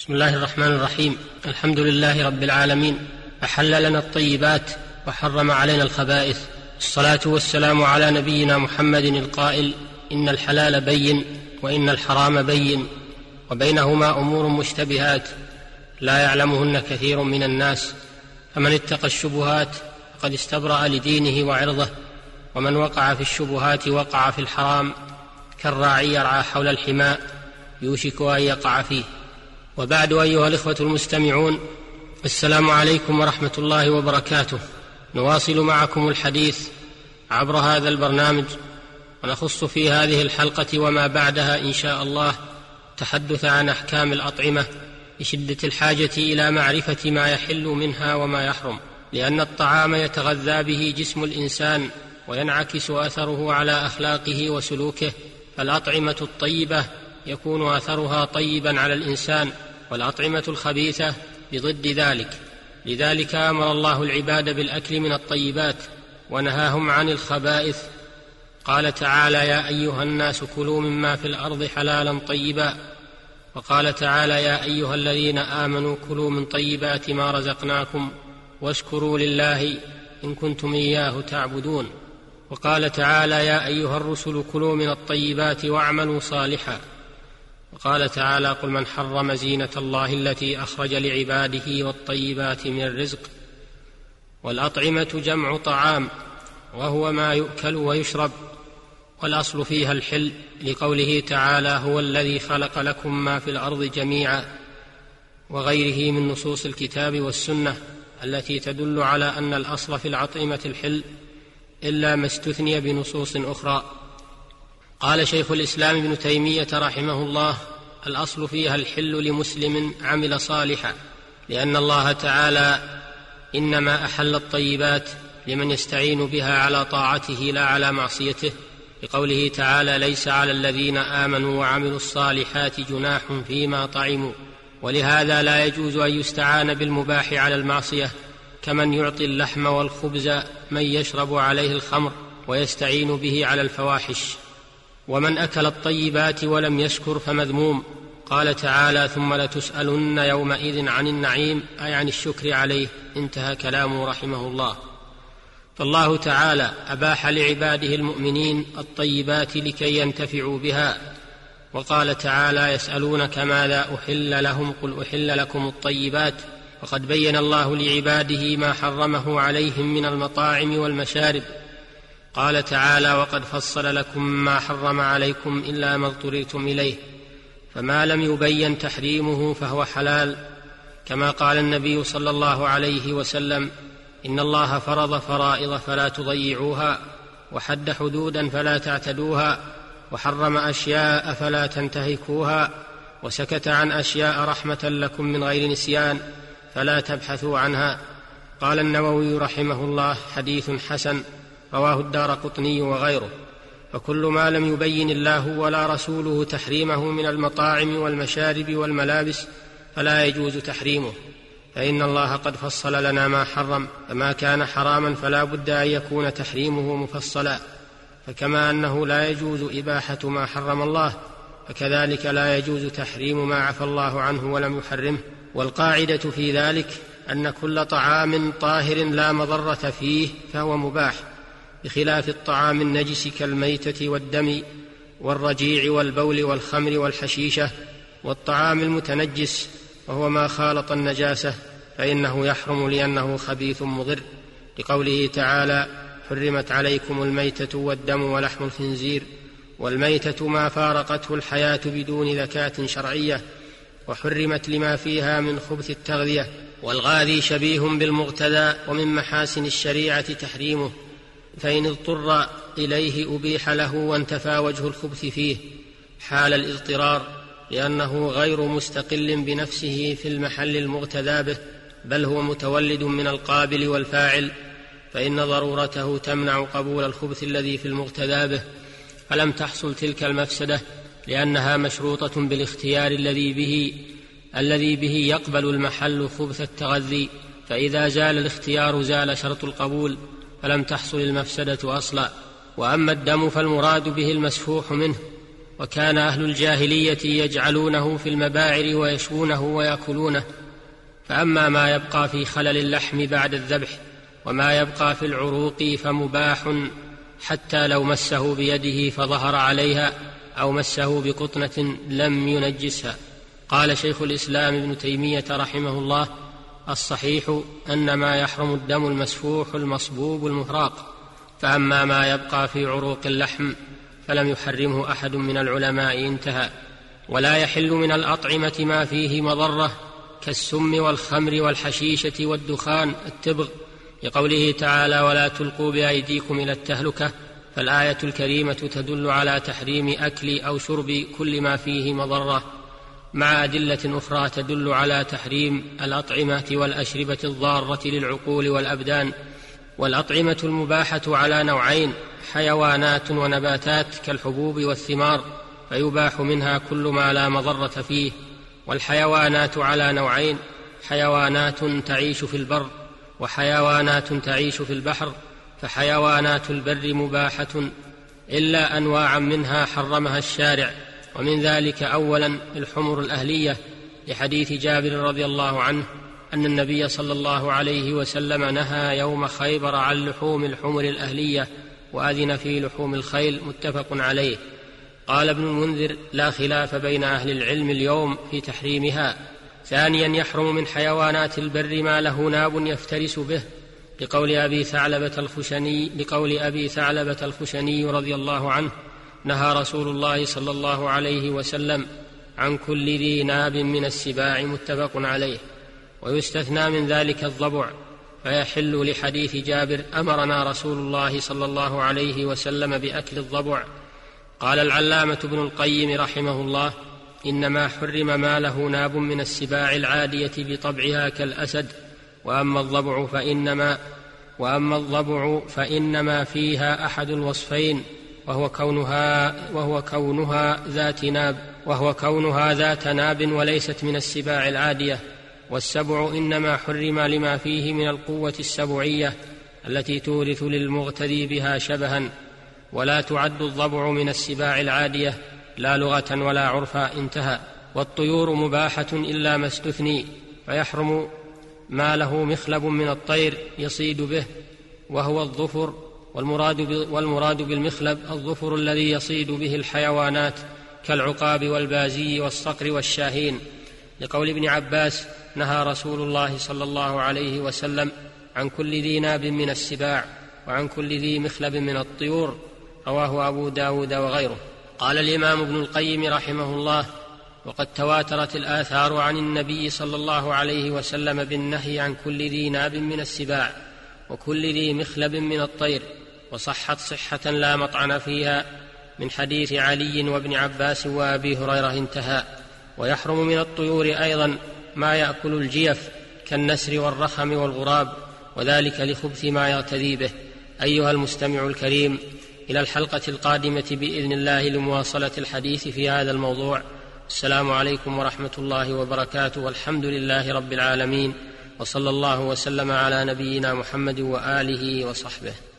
بسم الله الرحمن الرحيم. الحمد لله رب العالمين. أحل لنا الطيبات وحرم علينا الخبائث. الصلاة والسلام على نبينا محمد القائل إن الحلال بين وإن الحرام بين. وبينهما أمور مشتبهات. لا يعلمهن كثير من الناس. فمن اتقى الشبهات فقد استبرأ لدينه وعرضه. ومن وقع في الشبهات وقع في الحرام كالراعي يرعى حول الحماء يوشك أن يقع فيه. وبعد أيها الإخوة المستمعون السلام عليكم ورحمة الله وبركاته. نواصل معكم الحديث عبر هذا البرنامج ونخص في هذه الحلقة وما بعدها إن شاء الله تحدث عن أحكام الأطعمة لشده الحاجة إلى معرفة ما يحل منها وما يحرم لأن الطعام يتغذى به جسم الإنسان وينعكس أثره على أخلاقه وسلوكه فالأطعمة الطيبة يكون أثرها طيبا على الإنسان والأطعمة الخبيثة بضد ذلك لذلك أمر الله العباد بالأكل من الطيبات ونهاهم عن الخبائث. قال تعالى يا أيها الناس كلوا مما في الأرض حلالا طيبا. وقال تعالى يا أيها الذين آمنوا كلوا من طيبات ما رزقناكم واشكروا لله إن كنتم إياه تعبدون. وقال تعالى يا أيها الرسل كلوا من الطيبات واعملوا صالحا. وقال تعالى قل من حرم زينة الله التي أخرج لعباده والطيبات من الرزق والأطعمة جمع طعام وهو ما يؤكل ويشرب والأصل فيها الحل لقوله تعالى هو الذي خلق لكم ما في الأرض جميعا وغيره من نصوص الكتاب والسنة التي تدل على أن الأصل في العطعمه الحل إلا ما استثني بنصوص أخرى قال شيخ الإسلام ابن تيمية رحمه الله الأصل فيها الحل لمسلم عمل صالحا لأن الله تعالى إنما أحل الطيبات لمن يستعين بها على طاعته لا على معصيته لقوله تعالى ليس على الذين آمنوا وعملوا الصالحات جناح فيما طعموا ولهذا لا يجوز أن يستعان بالمباح على المعصية كمن يعطي اللحم والخبز من يشرب عليه الخمر ويستعين به على الفواحش. ومن أكل الطيبات ولم يشكر فمذموم. قال تعالى ثم لتسألن يومئذ عن النعيم. أي عن الشكر عليه. انتهى كلامه رحمه الله. فالله تعالى أباح لعباده المؤمنين الطيبات لكي ينتفعوا بها. وقال تعالى يسألونك ماذا أحل لهم؟ قل أحل لكم الطيبات. وقد بين الله لعباده ما حرمه عليهم من المطاعم والمشارب. قال تعالى وقد فصل لكم ما حرم عليكم إلا ما اضطررتم إليه فما لم يبين تحريمه فهو حلال كما قال النبي صلى الله عليه وسلم إن الله فرض فرائض فلا تضيعوها وحد حدودا فلا تعتدوها وحرم أشياء فلا تنتهكوها وسكت عن أشياء رحمة لكم من غير نسيان فلا تبحثوا عنها قال النووي رحمه الله حديث حسن رواه الدار قطني وغيره. فكل ما لم يبين الله ولا رسوله تحريمه من المطاعم والمشارب والملابس فلا يجوز تحريمه. فإن الله قد فصل لنا ما حرم فما كان حراما فلا بد أن يكون تحريمه مفصلا. فكما أنه لا يجوز إباحة ما حرم الله فكذلك لا يجوز تحريم ما عفى الله عنه ولم يحرمه. والقاعدة في ذلك أن كل طعام طاهر لا مضرة فيه فهو مباح. بخلاف الطعام النجس كالميتة والدم والرجيع والبول والخمر والحشيشة والطعام المتنجس وهو ما خالط النجاسة فإنه يحرم لأنه خبيث مضر. لقوله تعالى حرمت عليكم الميتة والدم ولحم الخنزير والميتة ما فارقته الحياة بدون ذكاه شرعية وحرمت لما فيها من خبث التغذية والغاذي شبيه بالمغتدى ومن محاسن الشريعة تحريمه. فإن اضطر إليه أبيح له وانتفى وجه الخبث فيه حال الاضطرار لأنه غير مستقل بنفسه في المحل المغتدى به بل هو متولد من القابل والفاعل فإن ضرورته تمنع قبول الخبث الذي في المغتدى به. فلم تحصل تلك المفسدة لأنها مشروطة بالاختيار الذي به الذي به يقبل المحل خبث التغذي فإذا زال الاختيار زال شرط القبول. فلم تحصل المفسدة أصلا. وأما الدم فالمراد به المسفوح منه. وكان أهل الجاهلية يجعلونه في المباعر ويشوونه ويأكلونه. فأما ما يبقى في خلل اللحم بعد الذبح وما يبقى في العروق فمباح حتى لو مسه بيده فظهر عليها أو مسه بقطنة لم ينجسها. قال شيخ الإسلام ابن تيمية رحمه الله الصحيح أن ما يحرم الدم المسفوح المصبوب المفراق فأما ما يبقى في عروق اللحم فلم يحرمه أحد من العلماء انتهى ولا يحل من الأطعمة ما فيه مضرة كالسم والخمر والحشيشة والدخان التبغ لقوله تعالى ولا تلقوا بأيديكم إلى التهلكة فالآية الكريمة تدل على تحريم أكل أو شرب كل ما فيه مضرة. مع أدلة أخرى تدل على تحريم الأطعمة والأشربة الضارة للعقول والأبدان والأطعمة المباحة على نوعين حيوانات ونباتات كالحبوب والثمار فيباح منها كل ما لا مضرة فيه والحيوانات على نوعين حيوانات تعيش في البر وحيوانات تعيش في البحر فحيوانات البر مباحة إلا انواعا منها حرمها الشارع. ومن ذلك اولا الحمر الأهلية لحديث جابر رضي الله عنه أن النبي صلى الله عليه وسلم نهى يوم خيبر عن لحوم الحمر الأهلية وأذن في لحوم الخيل متفق عليه. قال ابن المنذر لا خلاف بين أهل العلم اليوم في تحريمها. ثانيا يحرم من حيوانات البر ما له ناب يفترس به. لقول أبي ثعلبة الخشني لقول أبي ثعلبة الخشني رضي الله عنه نهى رسول الله صلى الله عليه وسلم عن كل ذي ناب من السباع متفق عليه ويستثنى من ذلك الضبع فيحل لحديث جابر أمرنا رسول الله صلى الله عليه وسلم بأكل الضبع. قال العلامة ابن القيم رحمه الله إنما حرم ما له ناب من السباع العادية بطبعها كالأسد وأما الضبع فإنما وأما الضبع فإنما فيها أحد الوصفين وهو كونها وهو كونها ذات ناب وهو كونها ذات ناب وليست من السباع العادية. والسبع إنما حرم لما فيه من القوة السبعية التي تورث للمغتدي بها شبها. ولا تعد الضبع من السباع العادية لا لغة ولا عرفا انتهى. والطيور مباحة إلا ما استثني فيحرم ما له مخلب من الطير يصيد به وهو الظفر والمراد, والمراد بالمخلب الظفر الذي يصيد به الحيوانات كالعقاب والبازي والصقر والشاهين. لقول ابن عباس نهى رسول الله صلى الله عليه وسلم عن كل ذي ناب من السباع وعن كل ذي مخلب من الطيور. رواه أبو داود وغيره. قال الإمام ابن القيم رحمه الله وقد تواترت الآثار عن النبي صلى الله عليه وسلم بالنهي عن كل ذي ناب من السباع وكل ذي مخلب من الطير. وصحت صحة لا مطعن فيها من حديث علي وابن عباس وأبي هريرة انتهى. ويحرم من الطيور أيضا ما يأكل الجيف كالنسر والرخم والغراب وذلك لخبث ما يرتدي به. أيها المستمع الكريم إلى الحلقة القادمة بإذن الله لمواصلة الحديث في هذا الموضوع. السلام عليكم ورحمة الله وبركاته. والحمد لله رب العالمين وصلى الله وسلم على نبينا محمد وآله وصحبه.